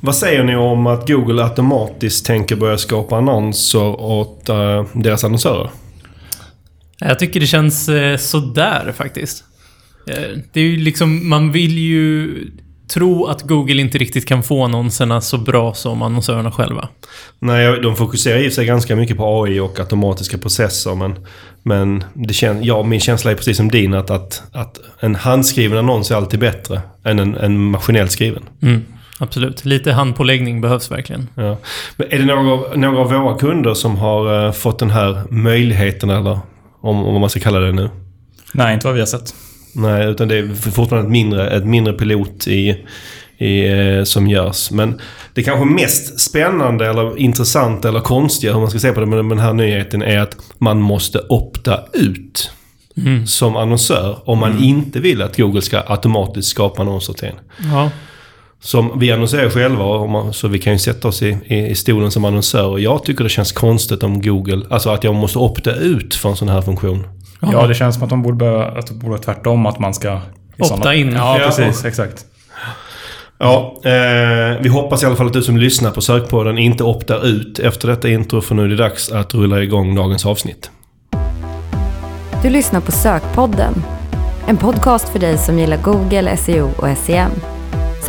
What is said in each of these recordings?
Vad säger ni om att Google automatiskt tänker börja skapa annonser åt uh, deras annonsörer? Jag tycker det känns eh, sådär faktiskt. Eh, det är ju liksom, man vill ju tro att Google inte riktigt kan få annonserna så bra som annonsörerna själva. Nej, de fokuserar i sig ganska mycket på AI och automatiska processer. Men, men det kän, ja, min känsla är precis som din att, att, att en handskriven annons är alltid bättre än en, en maskinellt skriven. Mm, absolut. Lite handpåläggning behövs verkligen. Ja. Men är det några, några av våra kunder som har uh, fått den här möjligheten, eller om, om man ska kalla det nu? Nej, inte vad vi har sett. Nej, utan det är fortfarande ett mindre, ett mindre pilot i, i, eh, som görs. Men det kanske mest spännande eller intressanta eller konstiga, hur man ska se på det med den här nyheten, är att man måste opta ut. Mm. Som annonsör om man mm. inte vill att Google ska automatiskt skapa annonser till en. Ja. Som vi annonserar själva, så vi kan ju sätta oss i, i, stolen som annonsör. Och jag tycker det känns konstigt om Google, alltså att jag måste opta ut för en sån här funktion. Ja, det känns som att de borde, behöva, att de borde tvärtom, att man ska... Opta såna... in. Ja, precis. Exakt. Ja, eh, vi hoppas i alla fall att du som lyssnar på Sökpodden inte optar ut efter detta intro, för nu är det dags att rulla igång dagens avsnitt. Du lyssnar på Sökpodden. En podcast för dig som gillar Google, SEO och SEM.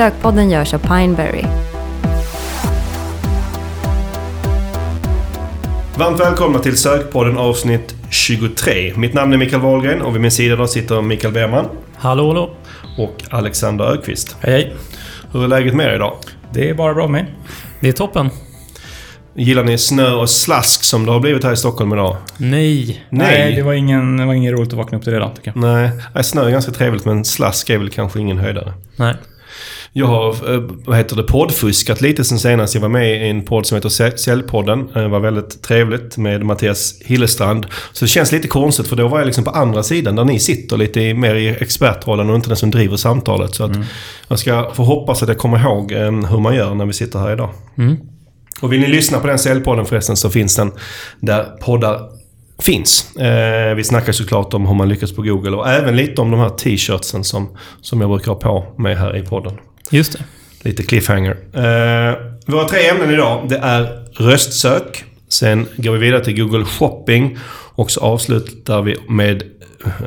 Sökpodden görs av Pineberry. Varmt välkomna till Sökpodden avsnitt 23. Mitt namn är Mikael Wahlgren och vid min sida då sitter Mikael Berman. Hallå, hallå. Och Alexander Ökvist. Hej, hej. Hur är läget med er idag? Det är bara bra med. Det är toppen. Gillar ni snö och slask som det har blivit här i Stockholm idag? Nej. Nej, Nej det, var ingen, det var ingen roligt att vakna upp till redan tycker jag. Nej, snö är ganska trevligt men slask är väl kanske ingen höjdare. Nej. Jag har, eh, vad heter det, poddfuskat lite sen senast. Jag var med i en podd som heter Säljpodden. Det var väldigt trevligt med Mattias Hillestrand. Så det känns lite konstigt för då var jag liksom på andra sidan där ni sitter lite mer i expertrollen och inte den som driver samtalet. Så att mm. jag ska få hoppas att jag kommer ihåg eh, hur man gör när vi sitter här idag. Mm. Och vill ni lyssna på den Säljpodden förresten så finns den där poddar finns. Eh, vi snackar såklart om hur man lyckas på Google och även lite om de här t-shirtsen som, som jag brukar ha på mig här i podden. Just det. Lite cliffhanger. Eh, våra tre ämnen idag, det är röstsök. Sen går vi vidare till Google Shopping. Och så avslutar vi med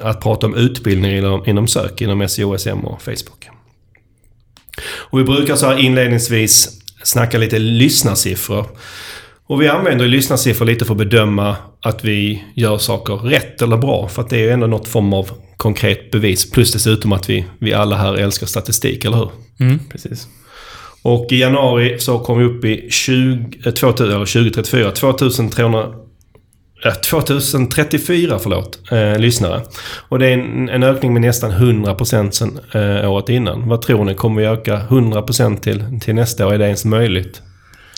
att prata om utbildning inom, inom sök, inom SEO, SM och Facebook. Och vi brukar så här inledningsvis snacka lite lyssnarsiffror. Och vi använder lyssnarsiffror lite för att bedöma att vi gör saker rätt eller bra. För att det är ju ändå något form av konkret bevis. Plus dessutom att vi, vi alla här älskar statistik, eller hur? Mm, precis. Och i januari så kom vi upp i 20, 2000, eller 2034, 2300 2034 förlåt, eh, lyssnare. Och det är en, en, ökning med nästan 100% sen eh, året innan. Vad tror ni? Kommer vi öka 100% till, till nästa år? Är det ens möjligt?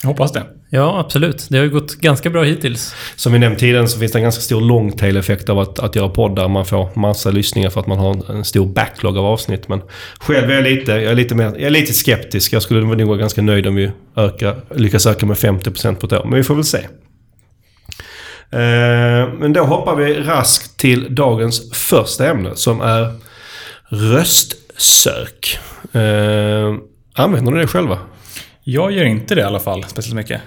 Jag hoppas det. Ja, absolut. Det har ju gått ganska bra hittills. Som vi nämnt tidigare så finns det en ganska stor longtail-effekt av att, att göra poddar. Man får massa lyssningar för att man har en stor backlog av avsnitt. Men själv är jag lite, jag är lite, mer, jag är lite skeptisk. Jag skulle nog vara ganska nöjd om vi ökar, lyckas öka med 50% på ett år. Men vi får väl se. Eh, men då hoppar vi raskt till dagens första ämne som är röstsök. Eh, använder ni det själva? Jag gör inte det i alla fall, speciellt mycket.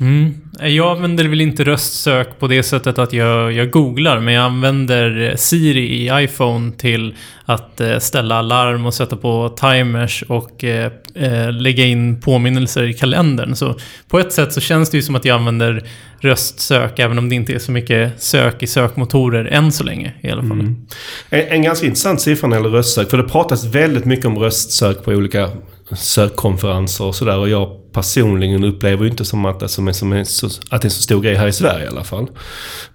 Mm. Jag använder väl inte röstsök på det sättet att jag, jag googlar, men jag använder Siri i iPhone till att eh, ställa alarm och sätta på timers och eh, eh, lägga in påminnelser i kalendern. Så på ett sätt så känns det ju som att jag använder röstsök, även om det inte är så mycket sök i sökmotorer än så länge i alla fall. Mm. En, en ganska intressant siffra när det gäller röstsök, för det pratas väldigt mycket om röstsök på olika sökkonferenser och sådär. Och jag personligen upplever inte som att det, som är, som är så, att det är en så stor grej här i Sverige i alla fall.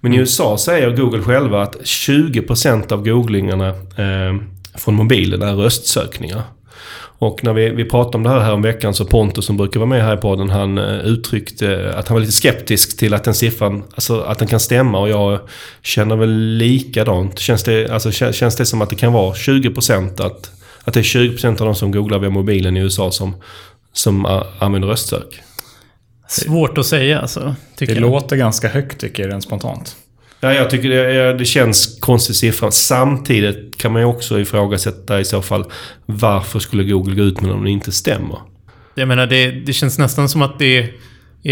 Men i mm. USA säger Google själva att 20% av googlingarna eh, från mobilen är röstsökningar. Och när vi, vi pratade om det här, här om veckan så Pontus som brukar vara med här i podden, han uh, uttryckte att han var lite skeptisk till att den siffran, alltså att den kan stämma och jag känner väl likadant. Känns det, alltså, känns det som att det kan vara 20% att att det är 20% av de som googlar via mobilen i USA som, som använder röstsök. Svårt att säga alltså. det jag. låter ganska högt tycker jag rent spontant. Ja, jag tycker det, det känns konstig siffra. Samtidigt kan man ju också ifrågasätta i så fall varför skulle Google gå ut med om det inte stämmer? Jag menar, det, det känns nästan som att det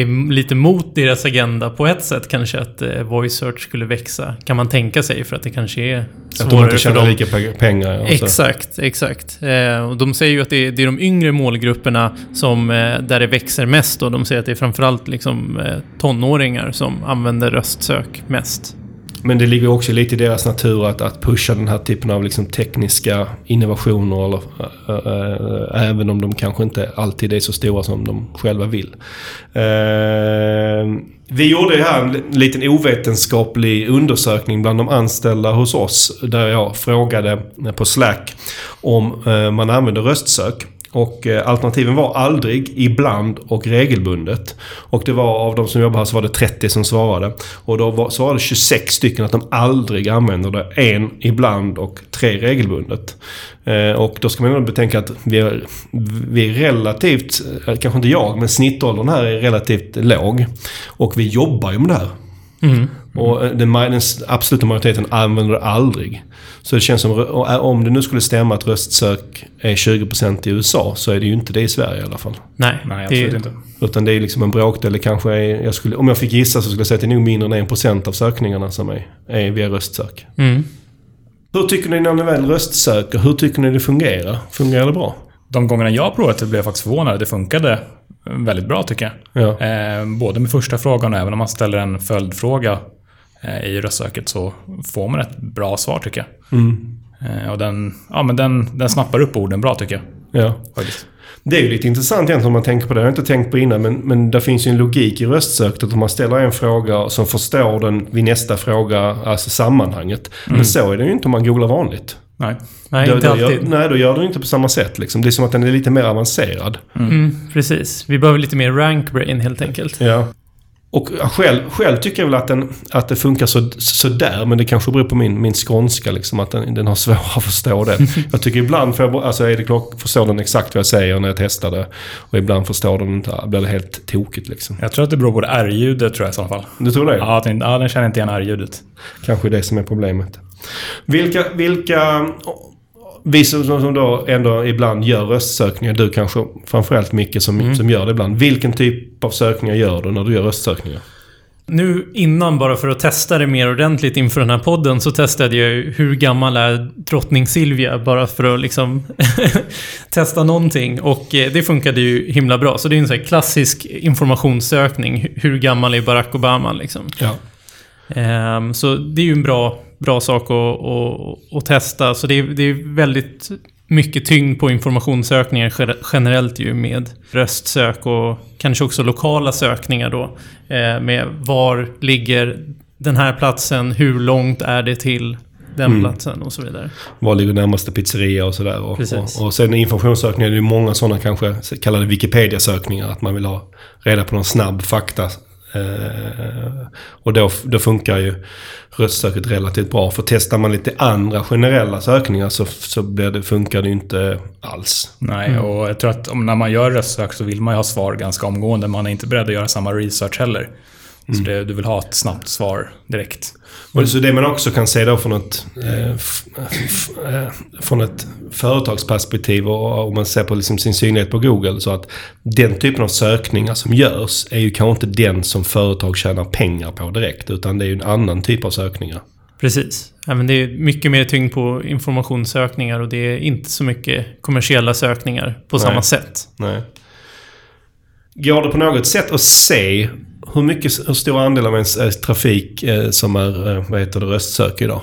är lite mot deras agenda på ett sätt kanske att eh, voice search skulle växa. Kan man tänka sig för att det kanske är Att de svårare inte för tjänar dem. lika pe- pengar. och så. Exakt, exakt. Eh, och de säger ju att det är, det är de yngre målgrupperna som, eh, där det växer mest och de säger att det är framförallt liksom, eh, tonåringar som använder röstsök mest. Men det ligger också lite i deras natur att, att pusha den här typen av liksom tekniska innovationer. Eller, äh, äh, även om de kanske inte alltid är så stora som de själva vill. Äh, vi gjorde här en liten ovetenskaplig undersökning bland de anställda hos oss. Där jag frågade på Slack om man använder röstsök. Och eh, alternativen var aldrig, ibland och regelbundet. Och det var av de som jobbade här så var det 30 som svarade. Och då var, svarade 26 stycken att de aldrig använder det. En ibland och tre regelbundet. Eh, och då ska man ju betänka att vi är, vi är relativt, eh, kanske inte jag, men snittåldern här är relativt låg. Och vi jobbar ju med det här. Mm. Och eh, den, absoluta majoriteten använder det aldrig. Så det känns som, ä- om det nu skulle stämma att röstsök är 20% i USA så är det ju inte det i Sverige i alla fall. Nej, Nej, det, absolut inte. Utan det är liksom en bråkdel. Det kanske är, jag skulle, om jag fick gissa så skulle jag säga att det är nog mindre än 1% av sökningarna som är, är via röstsök. Mm. Hur tycker ni när ni väl röstsöker? Hur tycker ni det fungerar? Fungerar det bra? De gångerna jag har provat det blev jag faktiskt förvånad. Det funkade väldigt bra tycker jag. Ja. Eh, både med första frågan och även om man ställer en följdfråga eh, i röstsöket så får man ett bra svar tycker jag. Mm. Eh, och den, ja, men den, den snappar upp orden bra tycker jag. Ja. Faktiskt. Det är ju lite intressant egentligen om man tänker på det. Jag har inte tänkt på innan men, men det finns ju en logik i röstsöket. Att om man ställer en fråga som förstår den vid nästa fråga, alltså sammanhanget. Men så är det ju inte om man googlar vanligt. Nej. Nej, Då- inte då gör, alltid. nej, då gör den inte på samma sätt. Liksom. Det är som att den är lite mer avancerad. Mm, precis. Vi behöver lite mer rank brain helt enkelt. Ja. Och själv, själv tycker jag väl att, den, att det funkar så, så där, men det kanske beror på min, min skånska, liksom, att den, den har svårare att förstå det. jag tycker ibland får jag, alltså är det klart, förstår den exakt vad jag säger när jag testar det. Och ibland förstår den inte, blir det helt tokigt liksom. Jag tror att det beror på det R-ljudet tror jag i så fall. Du tror det? Ja, den, ja, den känner inte igen R-ljudet. Kanske det som är problemet. Vilka, vilka vi som, som då ändå ibland gör röstsökningar, du kanske framförallt Micke som, som gör det ibland. Vilken typ av sökningar gör du när du gör röstsökningar? Nu innan, bara för att testa det mer ordentligt inför den här podden, så testade jag ju hur gammal är drottning Silvia? Bara för att liksom testa någonting. Och eh, det funkade ju himla bra. Så det är en sån här klassisk informationssökning. Hur gammal är Barack Obama liksom? Ja. Ehm, så det är ju en bra, bra sak att, att, att testa. Så det är, det är väldigt mycket tyngd på informationssökningar ge- generellt ju med röstsök och kanske också lokala sökningar då. eh, Med var ligger den här platsen, hur långt är det till den Mm. platsen och så vidare. Var ligger närmaste pizzeria och sådär. Och, och, och sen informationssökningar, det är många sådana kanske kallade Wikipedia-sökningar. Att man vill ha reda på någon snabb fakta. Eh, och då, då funkar ju röstsöket relativt bra. För testar man lite andra generella sökningar så, så blir det, funkar det ju inte alls. Nej, och jag tror att om, när man gör röstsök så vill man ju ha svar ganska omgående. Man är inte beredd att göra samma research heller. Så det, du vill ha ett snabbt svar direkt. Och så det man också kan se då från ett, eh, eh, från ett företagsperspektiv och om man ser på liksom sin synlighet på Google så att den typen av sökningar som görs är ju kanske inte den som företag tjänar pengar på direkt utan det är ju en annan typ av sökningar. Precis. Ja, men det är mycket mer tyngd på informationssökningar och det är inte så mycket kommersiella sökningar på Nej. samma sätt. Nej. Går det på något sätt att se hur, mycket, hur stor andel av ens eh, trafik eh, som är eh, vad heter det, röstsök idag?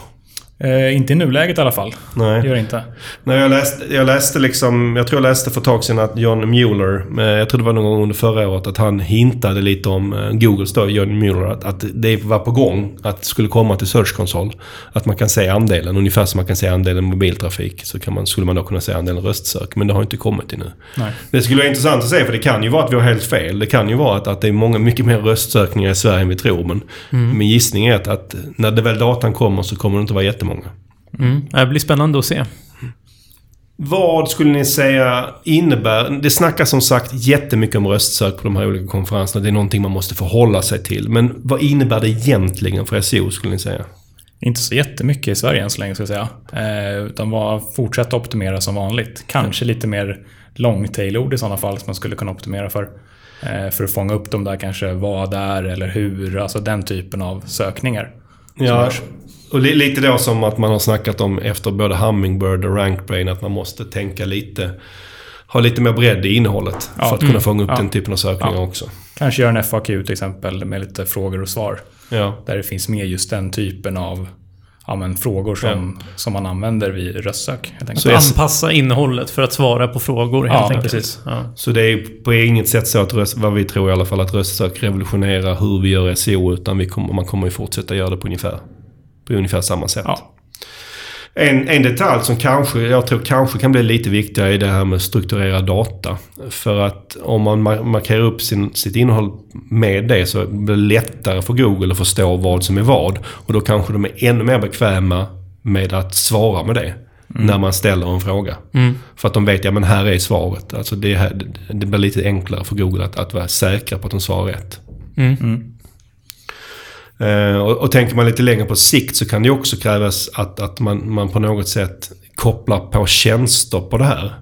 Eh, inte i nuläget i alla fall. Nej. Det gör det inte. Nej, jag läste, jag läste liksom, jag tror jag läste för ett tag sedan att John Mueller, eh, jag tror det var någon gång under förra året, att han hintade lite om eh, Googles då, John Mueller, att, att det var på gång att det skulle komma till Search Console. Att man kan se andelen, ungefär som man kan se andelen mobiltrafik, så kan man, skulle man då kunna se andelen röstsök. Men det har inte kommit ännu. Nej. Det skulle vara intressant att se, för det kan ju vara att vi har helt fel. Det kan ju vara att, att det är många, mycket mer röstsökningar i Sverige än vi tror. Men min gissning är att, att när det väl datan kommer så kommer det inte vara jättemånga. Mm. Det blir spännande att se. Vad skulle ni säga innebär... Det snackas som sagt jättemycket om röstsök på de här olika konferenserna. Det är någonting man måste förhålla sig till. Men vad innebär det egentligen för SEO skulle ni säga? Inte så jättemycket i Sverige än så länge ska jag säga. Eh, utan fortsätta optimera som vanligt. Kanske lite mer långtailord i sådana fall som man skulle kunna optimera för. Eh, för att fånga upp de där kanske vad är eller hur, alltså den typen av sökningar. Ja, och li- lite då som att man har snackat om efter både Hummingbird och RankBrain att man måste tänka lite... Ha lite mer bredd i innehållet Ja. för att kunna Mm. fånga upp Ja. den typen av sökningar Ja. också. Kanske göra en FAQ till exempel med lite frågor och svar. Där det finns med just den typen av ja, men, frågor som, som man använder vid röstsök. Så Anpassa innehållet för att svara på frågor helt Ja, enkelt. precis. Ja. Så det är på inget sätt så att röst, vad vi tror i alla fall, att röstsök revolutionerar hur vi gör SEO. Utan vi kommer, man kommer ju fortsätta göra det på ungefär, på ungefär samma sätt. Ja. En, en detalj som kanske, jag tror kanske kan bli lite viktigare är det här med strukturerad data. För att om man mar- markerar upp sin, sitt innehåll med det så blir det lättare för Google att förstå vad som är vad. Och då kanske de är ännu mer bekväma med att svara med det. När man ställer en fråga. Mm. För att de vet, ja men här är svaret. Alltså det, här, det blir lite enklare för Google att, att vara säkra på att de svarar rätt. Mm. Eh, och, och tänker man lite längre på sikt så kan det ju också krävas att, att man, man på något sätt kopplar på tjänster på det här.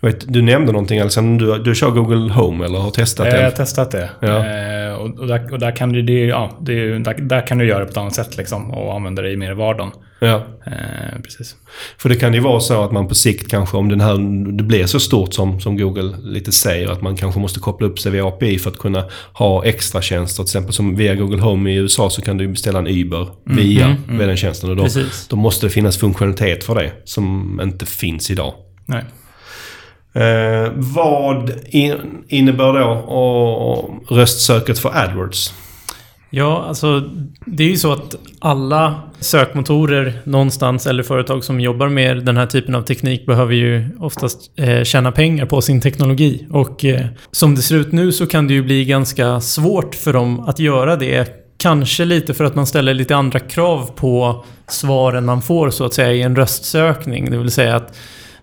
Jag vet, du nämnde någonting Alexander, du, du kör Google Home eller har testat Jag har det? testat det. Ja. Eh, och, och, där, och där kan du, det, ja, det, där, där kan du göra det på ett annat sätt liksom, och använda det i mer vardagen. Ja. Eh, precis. För det kan ju vara så att man på sikt kanske, om den här, det blir så stort som, som Google lite säger, att man kanske måste koppla upp sig via API för att kunna ha extra tjänster. Till exempel som via Google Home i USA så kan du beställa en Uber via, via den tjänsten. Och då, Precis. då måste det finnas funktionalitet för det som inte finns idag. Nej. Eh, vad in, innebär då och, röstsöket för AdWords? Ja, alltså det är ju så att alla sökmotorer någonstans eller företag som jobbar med den här typen av teknik behöver ju oftast eh, tjäna pengar på sin teknologi. Och eh, som det ser ut nu så kan det ju bli ganska svårt för dem att göra det. Kanske lite för att man ställer lite andra krav på svaren man får så att säga i en röstsökning. Det vill säga att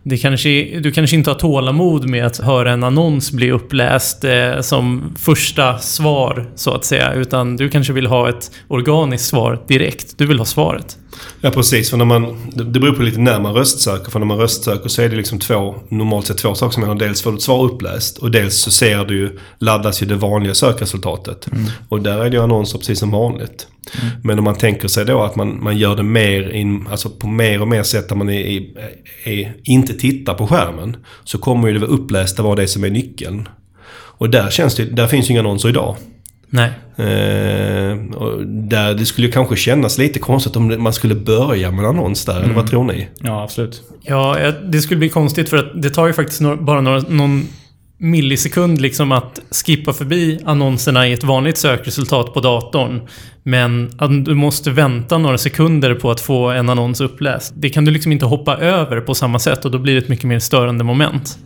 det kanske, du kanske inte har tålamod med att höra en annons bli uppläst eh, som första svar, så att säga. Utan du kanske vill ha ett organiskt svar direkt. Du vill ha svaret. Ja precis, för när man, det beror på lite när man röstsöker. För när man röstsöker så är det liksom två, normalt sett två saker som händer. Dels får du ett svar uppläst och dels så ser du laddas ju det vanliga sökresultatet. Och där är det ju annonser precis som vanligt. Men om man tänker sig då att man, man gör det mer in, alltså på mer och mer sätt där man är, är, är, inte tittar på skärmen. Så kommer ju det vara upplästa vad det är som är nyckeln. Och där, känns det, där finns ju inga annonser idag. Nej. Eh, och där det skulle ju kanske kännas lite konstigt om man skulle börja med en annons där, eller vad tror ni? Ja, absolut. Ja, det skulle bli konstigt för att det tar ju faktiskt bara några, någon millisekund liksom att skippa förbi annonserna i ett vanligt sökresultat på datorn. Men att du måste vänta några sekunder på att få en annons uppläst. Det kan du liksom inte hoppa över på samma sätt och då blir det ett mycket mer störande moment.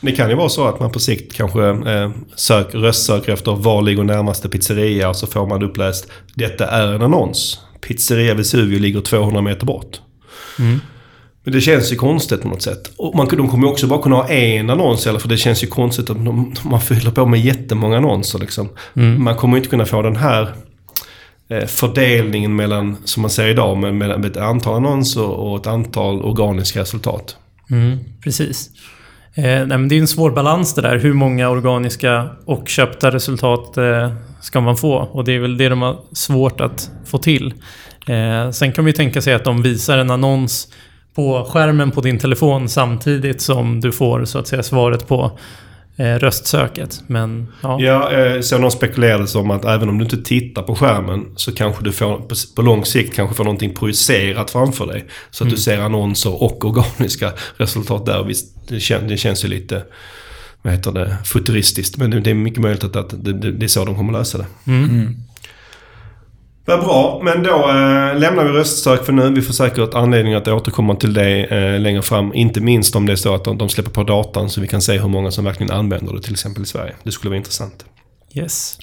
Det kan ju vara så att man på sikt kanske eh, sök, röstsöker efter var ligger närmaste pizzeria och så får man uppläst Detta är en annons. Pizzeria Vesuvio ligger 200 meter bort. Men det känns ju konstigt på något sätt. Och man, de kommer ju också bara kunna ha en annons eller för det känns ju konstigt att de, man fyller på med jättemånga annonser liksom. Man kommer ju inte kunna få den här eh, fördelningen mellan, som man ser idag, med, med ett antal annonser och ett antal organiska resultat. Mm, precis. Eh, nej, men det är en svår balans det där. Hur många organiska och köpta resultat eh, ska man få? Och det är väl det de har svårt att få till. Eh, sen kan vi tänka sig att de visar en annons på skärmen på din telefon samtidigt som du får så att säga svaret på eh, röstsöket. Men ja. Ja, eh, så någon spekulerade som att även om du inte tittar på skärmen så kanske du får, på, på lång sikt kanske får någonting projicerat framför dig. Så att du ser annonser och organiska resultat där. Visst, det, kän, det känns ju lite, vad heter det, futuristiskt. Men det, det är mycket möjligt att, att det, det, det är så de kommer lösa det. Mm. Vad bra, men då eh, lämnar vi röstsök för nu. Vi får säkert anledning att återkomma till det eh, längre fram. Inte minst om det är så att de, de släpper på datan så vi kan se hur många som verkligen använder det till exempel i Sverige. Det skulle vara intressant. Yes.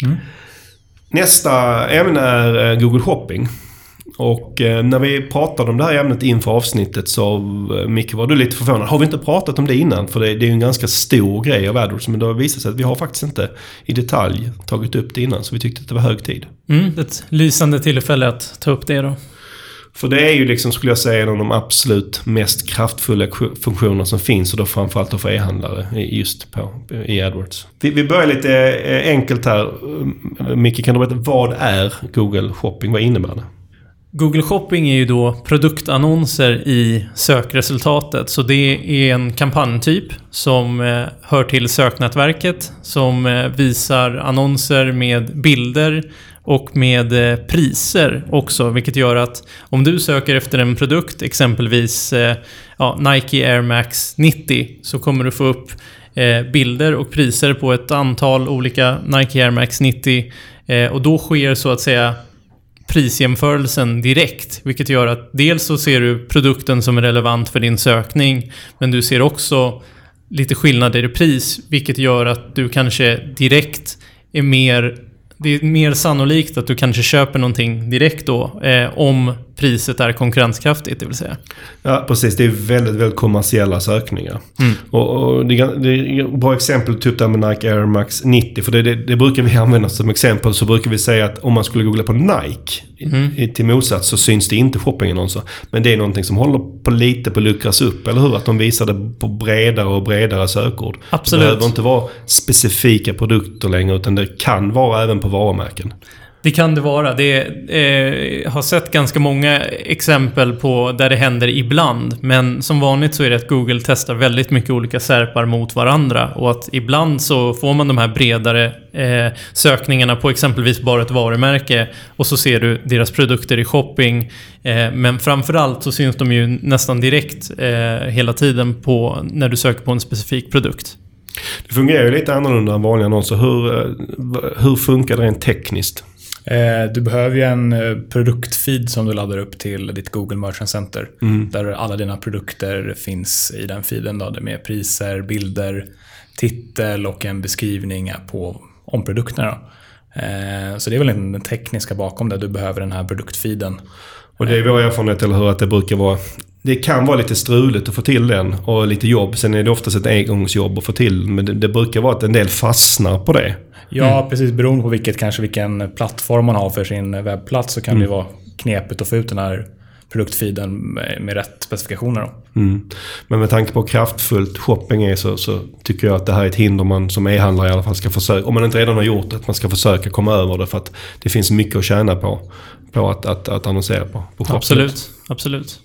Nästa ämne är eh, Google Shopping. Och eh, när vi pratade om det här ämnet inför avsnittet så, eh, Micke, var du lite förvånad. Har vi inte pratat om det innan? För det, det är ju en ganska stor grej av AdWords. Men det har visat sig att vi har faktiskt inte i detalj tagit upp det innan. Så vi tyckte att det var hög tid. Mm, ett lysande tillfälle att ta upp det då. För det är ju liksom, skulle jag säga, en av de absolut mest kraftfulla funktioner som finns och då framförallt då för e-handlare just på, i AdWords. Vi, vi börjar lite eh, enkelt här. Micke, kan du berätta vad är Google Shopping? Vad innebär det? Google Shopping är ju då produktannonser i sökresultatet. Så det är en kampanjtyp som eh, hör till söknätverket som eh, visar annonser med bilder och med eh, priser också, vilket gör att om du söker efter en produkt, exempelvis ja, Nike Air Max 90, så kommer du få upp bilder och priser på ett antal olika Nike Air Max 90 och då sker så att säga prisjämförelsen direkt. Vilket gör att dels så ser du produkten som är relevant för din sökning, men du ser också lite skillnader i pris, vilket gör att du kanske direkt är mer det är mer sannolikt att du kanske köper någonting direkt då, eh, om priset är konkurrenskraftigt, det vill säga. Ja, precis. Det är väldigt, väldigt kommersiella sökningar. Mm. Och, och det, det, är bra exempel upp det med Nike Air Max 90. För det, det, det, brukar vi använda som exempel. Så brukar vi säga att om man skulle googla på Nike, mm. i, till motsats, så syns det inte shoppingannonser. Men det är någonting som håller på lite på att luckras upp, eller hur? Att de visar det på bredare och bredare sökord. Absolut. Det behöver inte vara specifika produkter längre, utan det kan vara även på varumärken. Det kan det vara. Det eh, har sett ganska många exempel på där det händer ibland. Men som vanligt så är det att Google testar väldigt mycket olika särpar mot varandra. Och att ibland så får man de här bredare eh, sökningarna på exempelvis bara ett varumärke. Och så ser du deras produkter i shopping. Eh, men framförallt så syns de ju nästan direkt eh, hela tiden på när du söker på en specifik produkt. Det fungerar ju lite annorlunda än vanliga annonser. Hur, eh, hur funkar det rent tekniskt? Eh, du behöver ju en eh, produktfeed som du laddar upp till ditt Google Merchant Center. Mm. Där alla dina produkter finns i den feeden. Då, med priser, bilder, titel och en beskrivning på, om produkterna. Eh, så det är väl den tekniska bakom det. Du behöver den här produktfeeden. Och det är vår erfarenhet, eller hur? Att det brukar vara... Det kan vara lite struligt att få till den och lite jobb. Sen är det oftast ett engångsjobb att få till. Men det, det brukar vara att en del fastnar på det. Ja, mm. precis. Beroende på vilket, kanske vilken plattform man har för sin webbplats så kan mm. det vara knepigt att få ut den här produktfeeden med, med rätt specifikationer. Mm. Men med tanke på hur kraftfullt shopping är så, så, tycker jag att det här är ett hinder man som e-handlare i alla fall ska försöka, om man inte redan har gjort det, att man ska försöka komma över det. För att det finns mycket att tjäna på, på att, att, att annonsera på, på Absolut, absolut.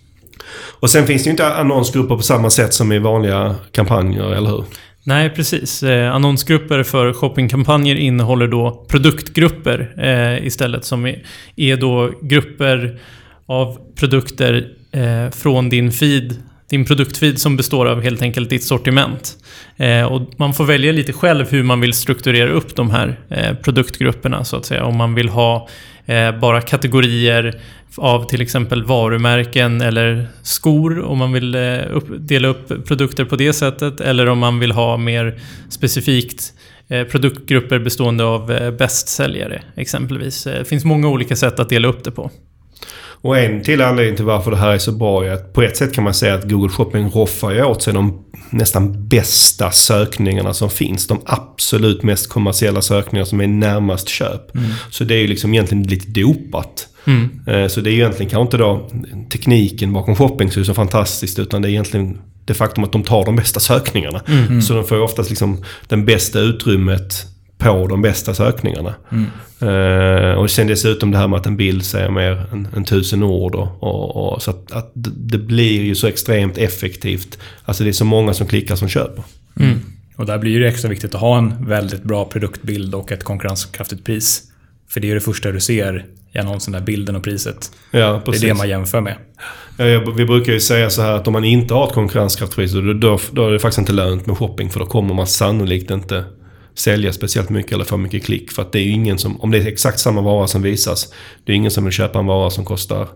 Och sen finns det ju inte annonsgrupper på samma sätt som i vanliga kampanjer, eller hur? Nej, precis. Eh, annonsgrupper för shoppingkampanjer innehåller då produktgrupper eh, istället som är, är då grupper av produkter eh, från din feed din produktfeed som består av helt enkelt ditt sortiment. Eh, och man får välja lite själv hur man vill strukturera upp de här eh, produktgrupperna så att säga. Om man vill ha eh, bara kategorier av till exempel varumärken eller skor om man vill eh, upp, dela upp produkter på det sättet. Eller om man vill ha mer specifikt eh, produktgrupper bestående av eh, bästsäljare exempelvis. Eh, det finns många olika sätt att dela upp det på. Och en till anledning till varför det här är så bra är att på ett sätt kan man säga att Google Shopping roffar ju åt sig de nästan bästa sökningarna som finns. De absolut mest kommersiella sökningar som är närmast köp. Mm. Så det är ju liksom egentligen lite dopat. Mm. Eh, så det är ju egentligen kanske inte då tekniken bakom shopping som är så fantastiskt utan det är egentligen det faktum att de tar de bästa sökningarna. Mm. Så de får oftast liksom den bästa utrymmet på de bästa sökningarna. Mm. Uh, och sen dessutom det här med att en bild säger mer än, än tusen ord. Och, och, och så att, att, det blir ju så extremt effektivt. Alltså det är så många som klickar som köper. Mm. Och där blir det extra viktigt att ha en väldigt bra produktbild och ett konkurrenskraftigt pris. För det är det första du ser i annonsen, där bilden och priset. Ja. Det är det man jämför med. Ja, vi brukar ju säga så här att om man inte har ett konkurrenskraftigt pris, då, då, då är det faktiskt inte lönt med shopping. För då kommer man sannolikt inte sälja speciellt mycket eller få mycket klick. För att det är ju ingen som, om det är exakt samma vara som visas, det är ingen som vill köpa en vara som kostar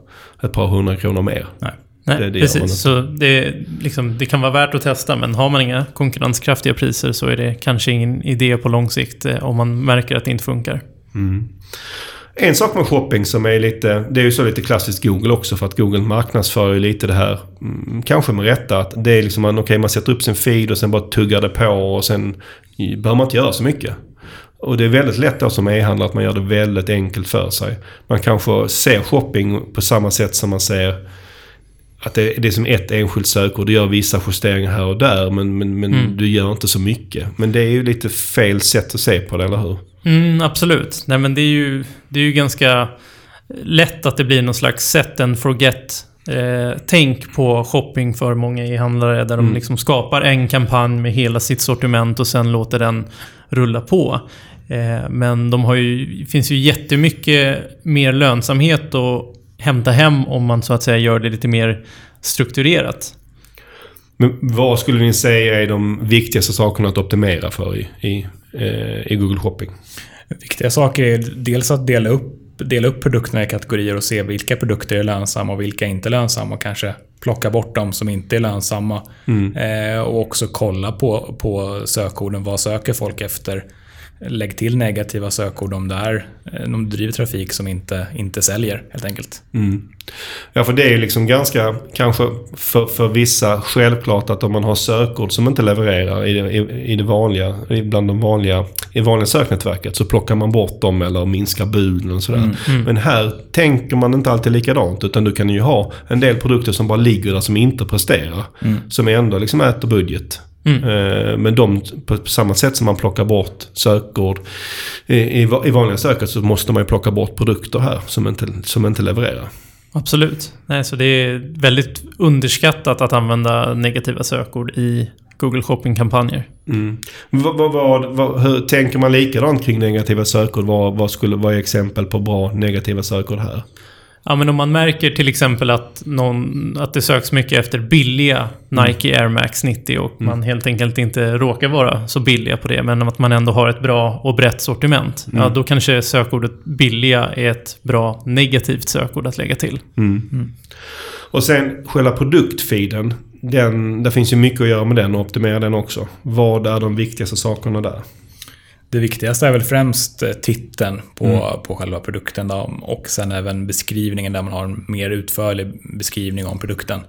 ett par hundra kronor mer. Nej. Nej, det, det precis. Så det, liksom, det, kan vara värt att testa, men har man inga konkurrenskraftiga priser så är det kanske ingen idé på lång sikt eh, om man märker att det inte funkar. Mm. En sak med shopping som är lite, det är ju så lite klassiskt Google också för att Google marknadsför ju lite det här, mm, kanske med rätta, att det är liksom, okej okay, man sätter upp sin feed och sen bara tuggar det på och sen behöver man inte göra så mycket. Och det är väldigt lätt då som e-handlare att man gör det väldigt enkelt för sig. Man kanske ser shopping på samma sätt som man ser att det, det är som ett enskilt sökord. Du gör vissa justeringar här och där men, men, men Mm. du gör inte så mycket. Men det är ju lite fel sätt att se på det, eller hur? Mm, absolut. Nej, men det är, ju, det är ju ganska lätt att det blir någon slags set and forget eh, tänk på shopping för många e-handlare där de Mm. liksom skapar en kampanj med hela sitt sortiment och sen låter den rulla på. Eh, men de har ju, finns ju jättemycket mer lönsamhet att hämta hem om man så att säga gör det lite mer strukturerat. Men vad skulle ni säga är de viktigaste sakerna att optimera för i, i, eh, i Google Shopping? Viktiga saker är dels att dela upp, dela upp produkterna i kategorier och se vilka produkter är lönsamma och vilka inte är lönsamma och kanske plocka bort de som inte är lönsamma. Eh, och också kolla på, på sökorden. Vad söker folk efter? Lägg till negativa sökord om det är eh, om du driver trafik som inte, inte säljer helt enkelt. Mm. Ja, för det är ju liksom ganska, kanske för, för vissa, självklart att om man har sökord som inte levererar i det, i, i det vanliga, bland de vanliga, i vanliga söknätverket så plockar man bort dem eller minskar buden och sådär. Men här tänker man inte alltid likadant utan du kan ju ha en del produkter som bara ligger där som inte presterar. Som ändå liksom äter budget. Eh, Men de, på samma sätt som man plockar bort sökord i, i, va- i vanliga söket så måste man ju plocka bort produkter här som inte, som inte levererar. Absolut. Nej, så det är väldigt underskattat att använda negativa sökord i Google Shopping-kampanjer. Mm. Vad, vad, vad, vad, hur, tänker man likadant kring negativa sökord? Vad, vad skulle vara exempel på bra negativa sökord här? Ja, men om man märker till exempel att, någon, att det söks mycket efter billiga Nike Air Max 90 och man helt enkelt inte råkar vara så billiga på det, men att man ändå har ett bra och brett sortiment. Ja, då kanske sökordet billiga är ett bra negativt sökord att lägga till. Och sen själva produktfeeden. Den, det finns ju mycket att göra med den och optimera den också. Vad är de viktigaste sakerna där? Det viktigaste är väl främst eh, titeln på, på själva produkten då, och sen även beskrivningen där man har en mer utförlig beskrivning om produkten.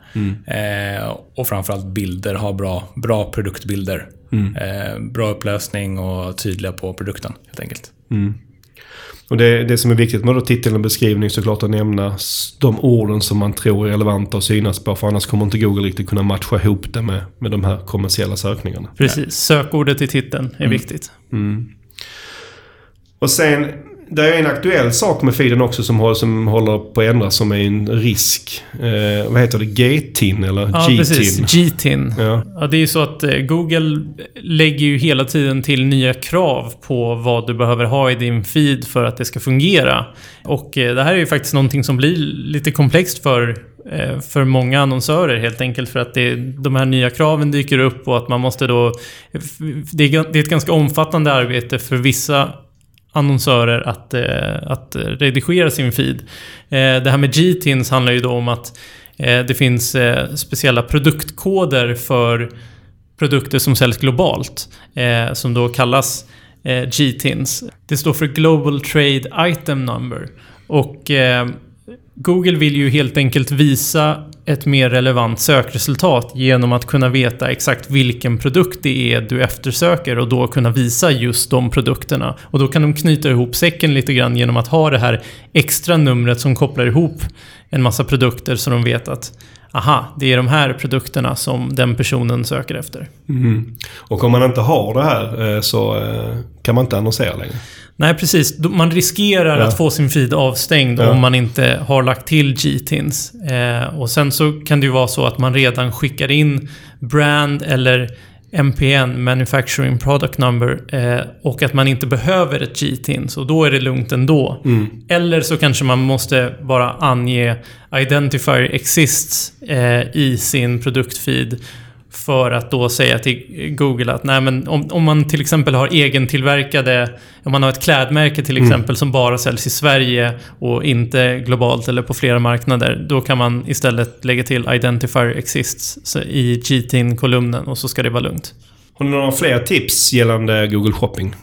Eh, och framförallt bilder, ha bra, bra produktbilder. Eh, bra upplösning och tydliga på produkten helt enkelt. Och det, det som är viktigt med då titeln och beskrivning såklart att nämna de orden som man tror är relevanta att synas på. För annars kommer inte Google riktigt kunna matcha ihop det med, med de här kommersiella sökningarna. Precis. Sökordet i titeln är viktigt. Och sen, det är en aktuell sak med feeden också som, håller- som håller på att ändras som är en risk. Eh, vad heter det? G-tin eller Ja, G-tin? precis. G-tin. Ja. Ja, det är ju så att eh, Google lägger ju hela tiden till nya krav på vad du behöver ha i din feed för att det ska fungera. Och eh, det här är ju faktiskt någonting som blir lite komplext för, eh, för många annonsörer helt enkelt för att det, de här nya kraven dyker upp och att man måste då... Det är, det är ett ganska omfattande arbete för vissa annonsörer att, eh, att redigera sin feed. Eh, det här med G-tins handlar ju då om att eh, det finns eh, speciella produktkoder för produkter som säljs globalt. Eh, som då kallas eh, G-tins. Det står för Global Trade Item Number. Och eh, Google vill ju helt enkelt visa ett mer relevant sökresultat genom att kunna veta exakt vilken produkt det är du eftersöker och då kunna visa just de produkterna. Och då kan de knyta ihop säcken lite grann genom att ha det här extra numret som kopplar ihop en massa produkter så de vet att aha, det är de här produkterna som den personen söker efter. Mm. Och om man inte har det här eh, så eh, kan man inte annonsera längre. Nej, precis. Man riskerar Ja. att få sin feed avstängd Ja. om man inte har lagt till G-tins. Eh, och sen så kan det ju vara så att man redan skickar in brand eller MPN, Manufacturing Product Number, eh, och att man inte behöver ett G-tins och då är det lugnt ändå. Eller så kanske man måste bara ange Identifier Exists eh, i sin produktfeed för att då säga till Google att nej men om, om man till exempel har egentillverkade, om man har ett klädmärke till exempel som bara säljs i Sverige och inte globalt eller på flera marknader, då kan man istället lägga till Identifier Exists i GTIN-kolumnen och så ska det vara lugnt. Har ni några fler tips gällande Google Shopping?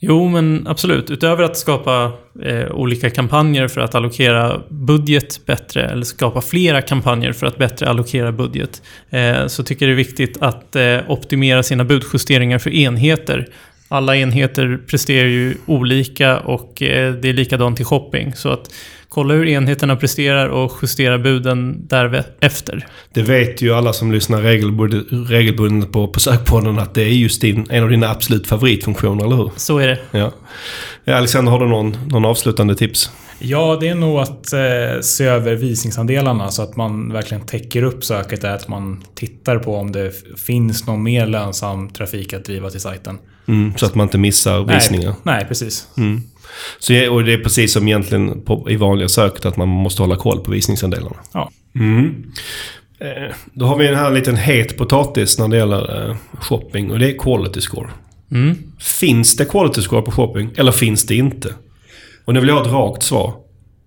Jo, men absolut. Utöver att skapa eh, olika kampanjer för att allokera budget bättre, eller skapa flera kampanjer för att bättre allokera budget, eh, så tycker jag det är viktigt att eh, optimera sina budjusteringar för enheter. alla enheter presterar ju olika och eh, det är likadant i shopping. Så att kolla hur enheterna presterar och justera buden därefter. Det vet ju alla som lyssnar regelbundet, regelbundet på, på sökpodden att det är just din, en av dina absolut favoritfunktioner, eller hur? Så är det. Ja. Alexander, har du någon, någon avslutande tips? Ja, det är nog att eh, se över visningsandelarna så att man verkligen täcker upp söket. Är att man tittar på om det finns någon mer lönsam trafik att driva till sajten. Mm, så att man inte missar visningar. Nej, nej precis. Mm. Så, och det är precis som egentligen på, i vanliga söket att man måste hålla koll på visningsandelarna. Ja. Mm. Eh, då har vi en här liten het potatis när det gäller eh, shopping och det är quality score. Mm. Finns det quality score på shopping eller finns det inte? Och nu vill jag ha ett rakt svar.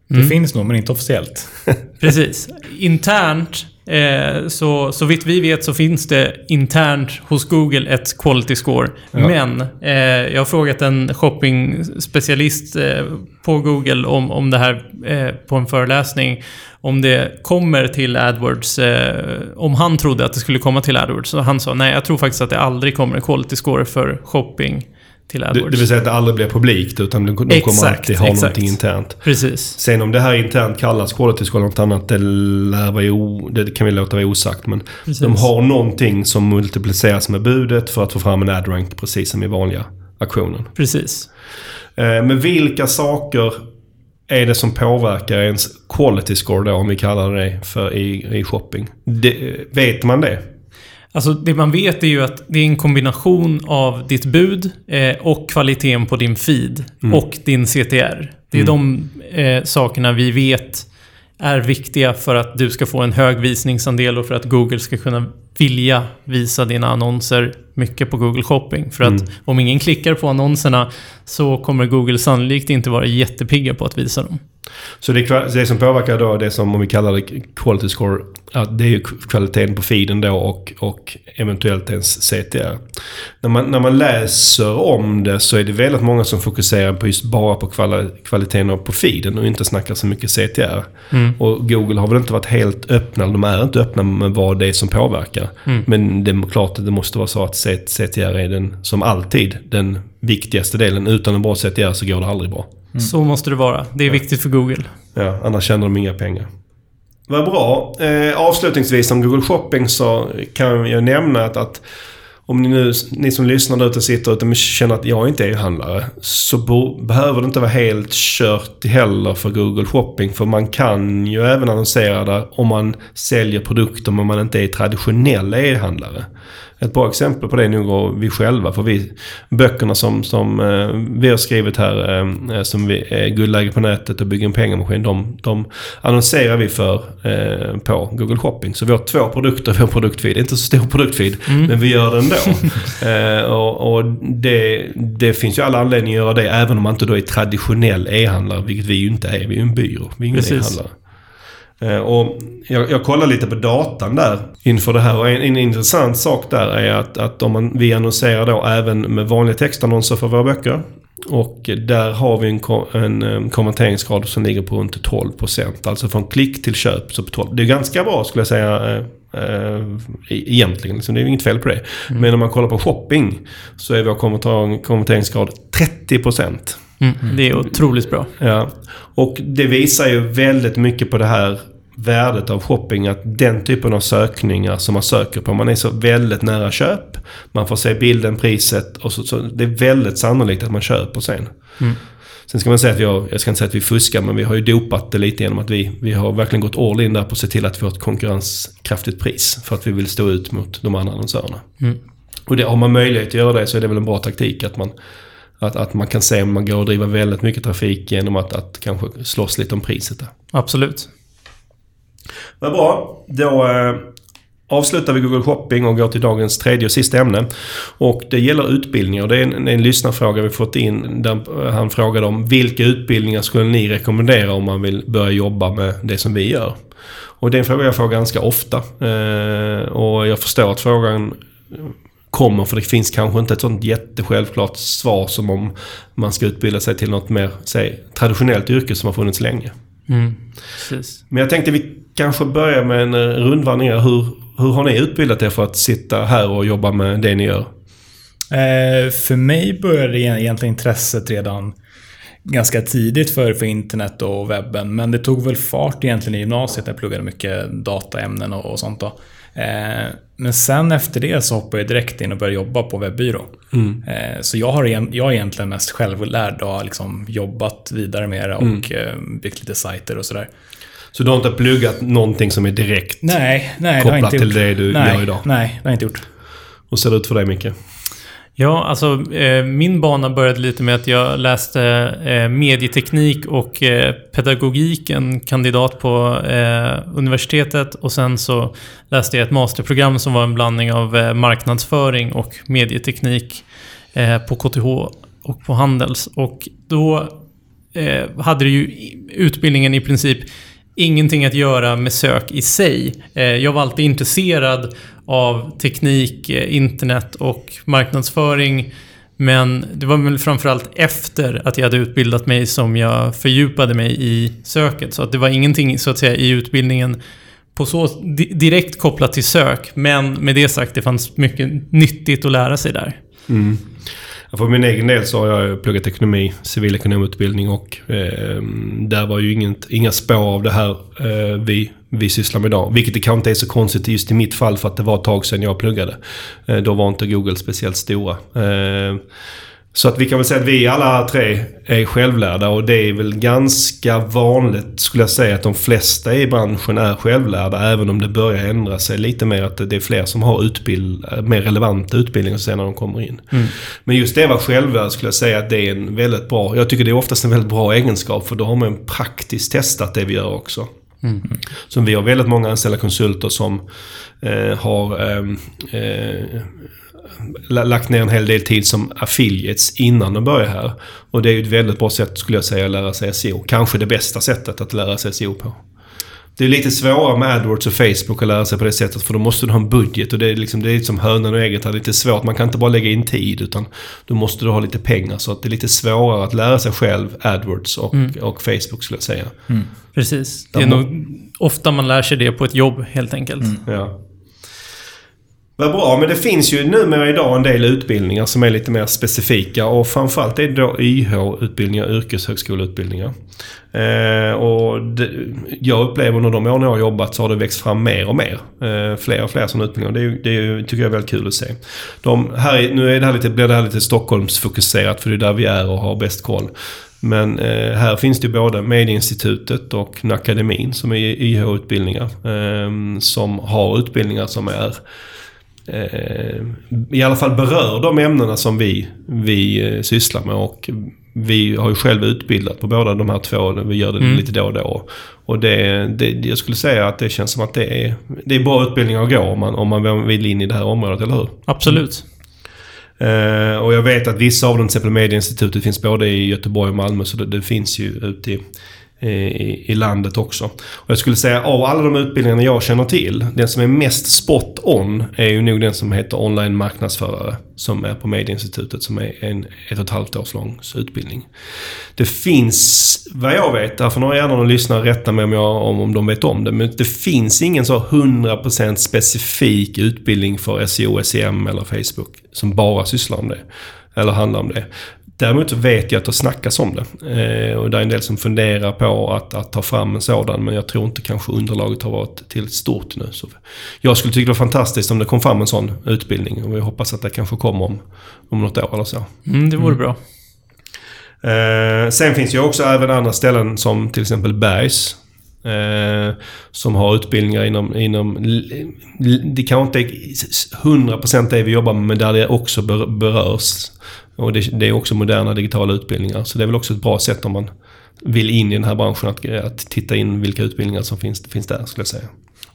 Det finns nog, men inte officiellt. Precis. Internt, eh, så, så vitt vi vet så finns det internt hos Google ett quality score. Ja. Men eh, jag har frågat en shopping-specialist eh, på Google om, om det här eh, på en föreläsning. Om det kommer till AdWords. Eh, om han trodde att det skulle komma till AdWords. Så han sa nej, jag tror faktiskt att det aldrig kommer en quality score för shopping till AdWords. det vill säga att det aldrig blir publikt utan de, de kommer Exakt, alltid ha exakt. någonting internt. Precis. Sen om det här internt kallas quality score eller något annat, det, lär o, det kan vi låta vara osagt. Men Precis. de har någonting som multipliceras med budet för att få fram en ad-rank precis som i vanliga aktionen. Precis. Eh, Men vilka saker är det som påverkar ens quality score då, om vi kallar det för i, i shopping? Det, vet man det? Alltså det man vet är ju att det är en kombination av ditt bud eh, och kvaliteten på din feed och din CTR. Det är de eh, sakerna vi vet är viktiga för att du ska få en hög visningsandel och för att Google ska kunna vilja visa dina annonser mycket på Google Shopping. För att om ingen klickar på annonserna så kommer Google sannolikt inte vara jättepigga på att visa dem. Så det, det som påverkar då det som, om vi kallar det quality score, att det är ju kvaliteten på feeden då och, och eventuellt ens CTR. När man, när man läser om det så är det väldigt många som fokuserar på just bara på kvali, kvaliteten på feeden och inte snackar så mycket CTR. Och Google har väl inte varit helt öppna, de är inte öppna med vad det är som påverkar. Men det är klart att det måste vara så att CTR är den, som alltid, den viktigaste delen. Utan en bra CTR så går det aldrig bra. Så måste det vara. Det är viktigt för Google. Ja, annars tjänar de inga pengar. Vad bra. Eh, avslutningsvis om Google Shopping så kan jag nämna att, att om ni nu, ni som lyssnar där ute sitter ute och känner att jag inte är handlare så bo, behöver det inte vara helt kört heller för Google Shopping. För man kan ju även annonsera där om man säljer produkter men man inte är traditionell e-handlare. Ett bra exempel på det är nog vi själva. För vi, böckerna som, som eh, vi har skrivit här, eh, som vi guldläge på nätet och bygger en pengamaskin. De, de annonserar vi för eh, på Google Shopping. Så vi har två produkter i vår produktfeed. Inte så stor produktfeed, men vi gör det ändå. eh, och och det, det finns ju alla anledningar att göra det, även om man inte då är traditionell e-handlare, vilket vi ju inte är. Vi är ju en byrå, vi är ingen e-handlare. Eh, Och jag, jag kollar lite på datan där inför det här och en, en intressant sak där är att, att om man, vi annonserar då även med vanliga textannonser för våra böcker. Och där har vi en, en, eh, konverteringsgrad som ligger på runt 12%. Alltså från klick till köp så på 12. Det är ganska bra skulle jag säga. eh, e- Egentligen, liksom, det är inget fel på det. Men om man kollar på shopping så är vår konverter- konverteringsgrad 30%. Mm. Det är otroligt bra. Ja. Och det visar ju väldigt mycket på det här värdet av shopping. Att den typen av sökningar som man söker på. Man är så väldigt nära köp. Man får se bilden, priset och så, så det är väldigt sannolikt att man köper sen. Sen ska man säga att vi har, jag ska inte säga att vi fuskar, men vi har ju dopat det lite genom att vi, vi har verkligen gått all in där på att se till att vi har ett konkurrenskraftigt pris. För att vi vill stå ut mot de andra annonsörerna. Och det, har man möjlighet att göra det så är det väl en bra taktik att man, att, att man kan se om man går och driva väldigt mycket trafik genom att, att kanske slåss lite om priset där. Absolut. Vad bra. Då eh, avslutar vi Google Shopping och går till dagens tredje och sista ämne. Och det gäller utbildningar. Det är en, en lyssnarfråga vi fått in där han frågade om vilka utbildningar skulle ni rekommendera om man vill börja jobba med det som vi gör? Och det är en fråga jag får ganska ofta. Eh, och jag förstår att frågan kommer för det finns kanske inte ett sånt jättesjälvklart svar som om man ska utbilda sig till något mer, säg, traditionellt yrke som har funnits länge. Mm. Men jag tänkte vi kanske börjar med en eh, rundvandring. Hur, hur har ni utbildat er för att sitta här och jobba med det ni gör? Eh, för mig började egentligen intresset redan ganska tidigt för, för internet och webben. Men det tog väl fart egentligen i gymnasiet när jag pluggade mycket dataämnen och, och sånt. Då. Eh, men sen efter det så hoppade jag direkt in och började jobba på webbyrå. Mm. Eh, så jag, har, jag är egentligen mest självlärd och har liksom jobbat vidare med det och mm. byggt lite sajter och sådär. Så du har inte pluggat någonting som är direkt nej, nej, kopplat till gjort. det du nej, gör idag? Nej, det har jag inte gjort. Hur ser det ut för dig Micke? Ja, alltså eh, min bana började lite med att jag läste eh, medieteknik och eh, pedagogik, en kandidat på eh, universitetet. Och sen så läste jag ett masterprogram som var en blandning av eh, marknadsföring och medieteknik eh, på KTH och på Handels. Och då eh, hade ju utbildningen i princip ingenting att göra med sök i sig. Eh, jag var alltid intresserad av teknik, eh, internet och marknadsföring. Men det var väl framförallt efter att jag hade utbildat mig som jag fördjupade mig i söket. Så att det var ingenting så att säga i utbildningen på så direkt kopplat till sök. Men med det sagt, det fanns mycket nyttigt att lära sig där. Mm. För min egen del så har jag pluggat ekonomi, civilekonomutbildning och eh, där var ju inget, inga spår av det här eh, vi, vi sysslar med idag. Vilket det kanske inte är så konstigt just i mitt fall för att det var ett tag sedan jag pluggade. Eh, då var inte Google speciellt stora. Ehm, så att vi kan väl säga att vi alla tre är självlärda och det är väl ganska vanligt skulle jag säga att de flesta i branschen är självlärda även om det börjar ändra sig lite mer att det är fler som har utbild, mer relevanta utbildningar sen när de kommer in. Mm. Men just det vara självlärd skulle jag säga att det är en väldigt bra, jag tycker det är oftast en väldigt bra egenskap för då har man praktiskt testat det vi gör också. Mm. Som vi har väldigt många anställda konsulter som eh, har eh, eh, lagt ner en hel del tid som affiliates innan de börjar här. Och det är ju ett väldigt bra sätt skulle jag säga att lära sig SEO. Kanske det bästa sättet att lära sig SEO på. Det är lite svårare med AdWords och Facebook att lära sig på det sättet för då måste du ha en budget och det är liksom, det är som hönan och ägget. Det är lite svårt. Man kan inte bara lägga in tid utan då måste du ha lite pengar. Så att det är lite svårare att lära sig själv AdWords och, mm. och Facebook skulle jag säga. Mm. Precis. Det är nog ofta man lär sig det på ett jobb helt enkelt. Mm. Ja. Vad bra, men det finns ju numera idag en del utbildningar som är lite mer specifika och framförallt är det då YH-utbildningar, yrkeshögskoleutbildningar. Eh, och det, jag upplever under de åren jag har jobbat så har det växt fram mer och mer. Eh, fler och fler sådana utbildningar. Det, är, det tycker jag är väldigt kul att se. De, här, nu är det här lite, blir det här lite Stockholmsfokuserat för det är där vi är och har bäst koll. Men eh, här finns det ju både Medieinstitutet och Akademin som är YH-utbildningar. Eh, som har utbildningar som är eh, i alla fall berör de ämnena som vi, vi eh, sysslar med. Och vi har ju själv utbildat på båda de här två. Vi gör det mm. lite då och då. Och det, det, jag skulle säga att det känns som att det är, det är bra utbildningar att gå om man, om man vill in i det här området, eller hur? Absolut. Uh, och jag vet att vissa av dem, till exempel Medieinstitutet, finns både i Göteborg och Malmö. Så det, det finns ju ute i, i, i landet också. Och jag skulle säga av alla de utbildningarna jag känner till, den som är mest spot on är ju nog den som heter online marknadsförare. Som är på Medieinstitutet som är en ett och ett halvt års lång utbildning. Det finns, vad jag vet, där får några gärna någon lyssnare rätta mig om, jag, om, om de vet om det, men det finns ingen så 100% specifik utbildning för SEO, SEM eller Facebook som bara sysslar om det. Eller handlar om det. Däremot så vet jag att det snackas om det. Eh, och det är en del som funderar på att, att ta fram en sådan. Men jag tror inte kanske underlaget har varit tillräckligt stort nu. Så jag skulle tycka det var fantastiskt om det kom fram en sån utbildning. Och jag hoppas att det kanske kommer om, om något år eller så. Mm, det vore mm. bra. Eh, sen finns ju också även andra ställen som till exempel Bergs. Eh, som har utbildningar inom, inom... Det kanske inte är 100% det vi jobbar med, men där det också berörs. Och det, det, är också moderna digitala utbildningar. Så det är väl också ett bra sätt om man vill in i den här branschen att, att titta in vilka utbildningar som finns, finns där, skulle jag säga.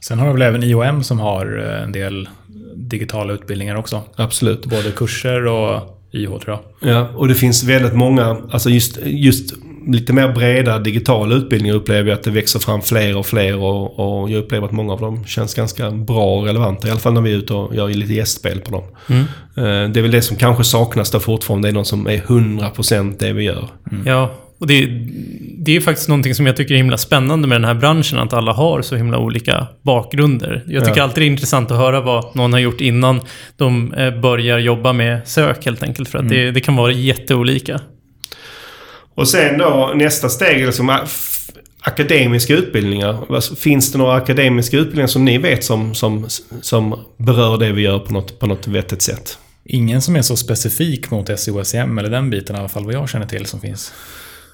Sen har vi väl även IOM som har eh, en del digitala utbildningar också. Absolut. Både kurser och IH tror jag. Ja, och det finns väldigt många, alltså just, just lite mer breda digitala utbildningar upplever jag att det växer fram fler och fler och, och, jag upplever att många av dem känns ganska bra och relevanta. I alla fall när vi är ute och gör lite gästspel på dem. Mm. Eh, det är väl det som kanske saknas där fortfarande. Det är någon som är 100% det vi gör. Mm. Ja, och det, det är faktiskt någonting som jag tycker är himla spännande med den här branschen, att alla har så himla olika bakgrunder. Jag tycker Ja. alltid det är intressant att höra vad någon har gjort innan de eh, börjar jobba med sök helt enkelt, för att det, det kan vara jätteolika. Och sen då nästa steg är liksom akademiska utbildningar. Finns det några akademiska utbildningar som ni vet som, som, som berör det vi gör på något, på något vettigt sätt? Ingen som är så specifik mot SEM, eller den biten i alla fall vad jag känner till som finns.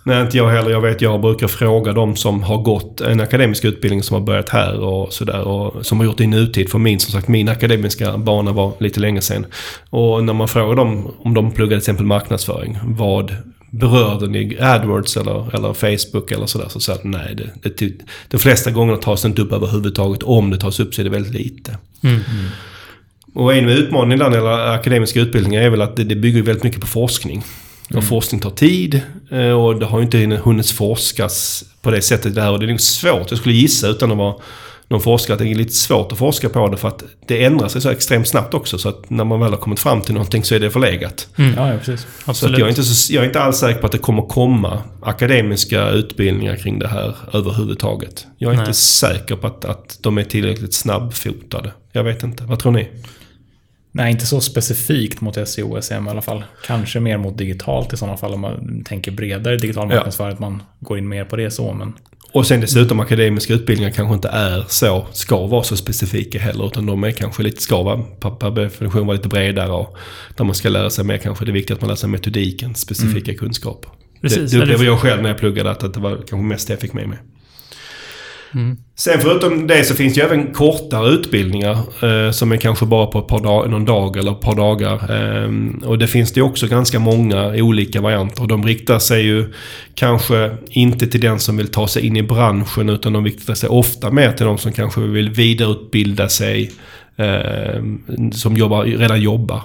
Nej, inte jag heller. Jag vet, jag brukar fråga de som har gått en akademisk utbildning som har börjat här och sådär. Och som har gjort det i nutid. För min, som sagt, min akademiska bana var lite länge sedan. Och när man frågar dem om de pluggade till exempel marknadsföring. Vad berörde ni AdWords eller, eller Facebook eller sådär? Så säger jag nej, det, det, de flesta gångerna tas det inte upp överhuvudtaget. Om det tas upp så är det väldigt lite. Och en utmaning där när det gäller akademiska utbildningar är väl att det, det bygger väldigt mycket på forskning. Och forskning tar tid eh, och det har inte hunnit forskas på det sättet där. Och det är nog svårt, jag skulle gissa utan att vara någon forskare, att det är lite svårt att forska på det för att det ändrar sig så extremt snabbt också. Så att när man väl har kommit fram till någonting så är det förlegat. Ja, ja precis. Så att Absolut. jag, är inte så, jag är inte alls säker på att det kommer komma akademiska utbildningar kring det här överhuvudtaget. Jag är Nej. inte säker på att, att de är tillräckligt snabbfotade. Jag vet inte. Vad tror ni? Nej, inte så specifikt mot SEO och SEM i alla fall. Kanske mer mot digitalt i sådana fall om man tänker bredare digital Ja. marknadsföring, att man går in mer på det så. Men Och sen dessutom akademiska utbildningar kanske inte är så, ska vara så specifika heller. Utan de är kanske lite, ska vara, per, definition vara lite bredare. Och där man ska lära sig mer kanske. Det är viktigt att man lär sig metodiken, specifika kunskaper. Precis, det, det upplever eller- jag själv när jag pluggade att, att det var kanske mest det jag fick med mig. Mm. Sen förutom det så finns det ju även kortare utbildningar eh, som är kanske bara på ett par dag, någon dag eller ett par dagar. Eh, och det finns det ju också ganska många olika varianter. Och de riktar sig ju kanske inte till den som vill ta sig in i branschen utan de riktar sig ofta mer till de som kanske vill vidareutbilda sig. Eh, som jobbar, redan jobbar.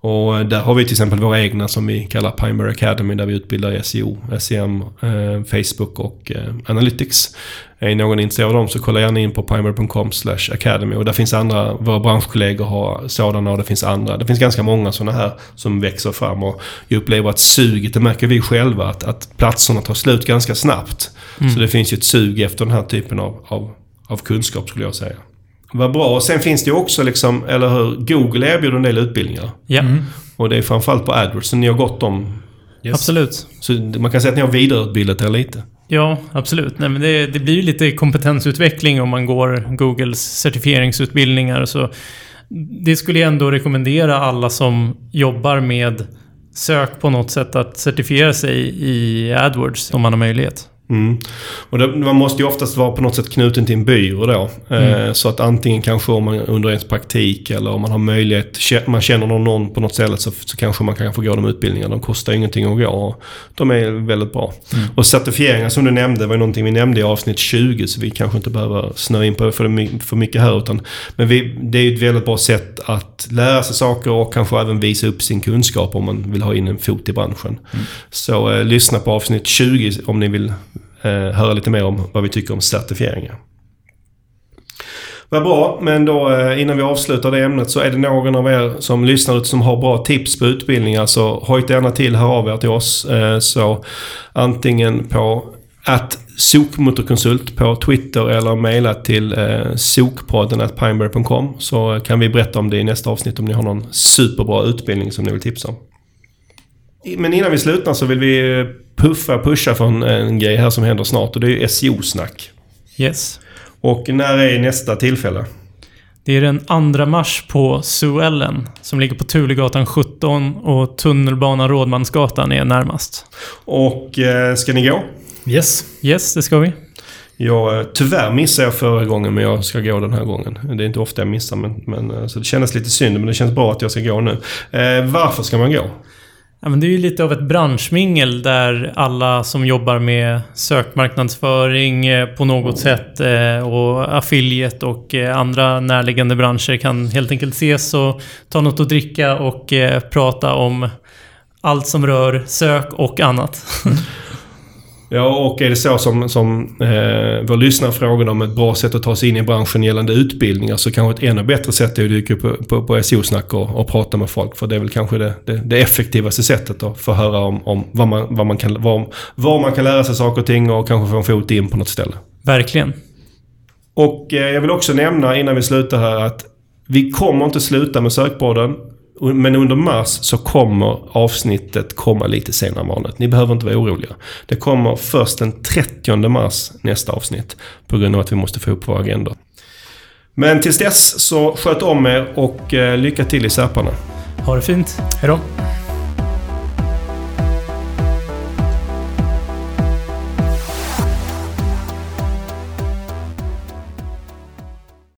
Och där har vi till exempel våra egna som vi kallar Pineberry Academy där vi utbildar SEO, SEM, eh, Facebook och eh, Analytics. Är någon intresserad av dem så kolla gärna in på pineberry.com academy. Och där finns andra, våra branschkollegor har sådana och det finns andra. Det finns ganska många sådana här som växer fram och jag upplever att suget, det märker vi själva, att, att platserna tar slut ganska snabbt. Så det finns ju ett sug efter den här typen av, av, av kunskap skulle jag säga. Vad bra. Och sen finns det ju också liksom, eller hur, Google erbjuder en del utbildningar. Ja, Och det är framförallt på AdWords. Så ni har gått dem. absolut. Så man kan säga att ni har vidareutbildat er lite. Ja, absolut. Nej, men det, det blir ju lite kompetensutveckling om man går Googles certifieringsutbildningar. Så det skulle jag ändå rekommendera alla som jobbar med sök på något sätt att certifiera sig i AdWords om man har möjlighet. Mm. Och det, man måste ju oftast vara på något sätt knuten till en byrå då. Eh, så att antingen kanske om man under ens praktik eller om man har möjlighet, man känner någon, på något ställe så, så kanske man kan få gå de utbildningarna. De kostar ingenting att gå och de är väldigt bra. Och certifieringar som du nämnde var ju någonting vi nämnde i avsnitt 20 så vi kanske inte behöver snöa in på för, för mycket här. Utan, men vi, det är ju ett väldigt bra sätt att lära sig saker och kanske även visa upp sin kunskap om man vill ha in en fot i branschen. Så eh, lyssna på avsnitt 20 om ni vill eh, höra lite mer om vad vi tycker om certifieringar. Vad bra, men då eh, innan vi avslutar det ämnet så är det någon av er som lyssnar ut som har bra tips på utbildningar så alltså, hojta gärna till, hör av er till oss. Eh, så antingen på att sokmotorkonsult på Twitter eller mejla till eh, sokpodden at pineberry.com så kan vi berätta om det i nästa avsnitt om ni har någon superbra utbildning som ni vill tipsa om. Men innan vi slutar så vill vi puffa pusha för en, en grej här som händer snart och det är ju SEO-snack. Yes. Och när är nästa tillfälle? Det är den 2 mars på Suellen som ligger på Tulegatan 17 och tunnelbanan Rådmansgatan är närmast. Och eh, ska ni gå? yes. Yes, det ska vi. Jag, eh, tyvärr missade jag förra gången men jag ska gå den här gången. Det är inte ofta jag missar men, men eh, så det kändes lite synd men det känns bra att jag ska gå nu. Eh, varför ska man gå? Ja, men det är ju lite av ett branschmingel där alla som jobbar med sökmarknadsföring eh, på något sätt eh, och affiliate och eh, andra närliggande branscher kan helt enkelt ses och ta något att dricka och prata om allt som rör sök och annat. Ja, och är det så som, som eh, vår lyssnare frågade om ett bra sätt att ta sig in i branschen gällande utbildningar så kanske ett ännu bättre sätt är att dyka upp på, på, på SEO-snack och, och prata med folk. För det är väl kanske det, det, det effektivaste sättet att få höra om, om vad man, vad man kan, var, var man kan lära sig saker och ting och kanske få en fot in på något ställe. Verkligen. Och eh, jag vill också nämna innan vi slutar här att vi kommer inte sluta med sökborden. Men under mars så kommer avsnittet komma lite senare än vanligt. Ni behöver inte vara oroliga. Det kommer först den 30 mars nästa avsnitt. På grund av att vi måste få upp våra agendor. Men tills dess så sköt om er och eh, lycka till i Särparna. Ha det fint. Hejdå!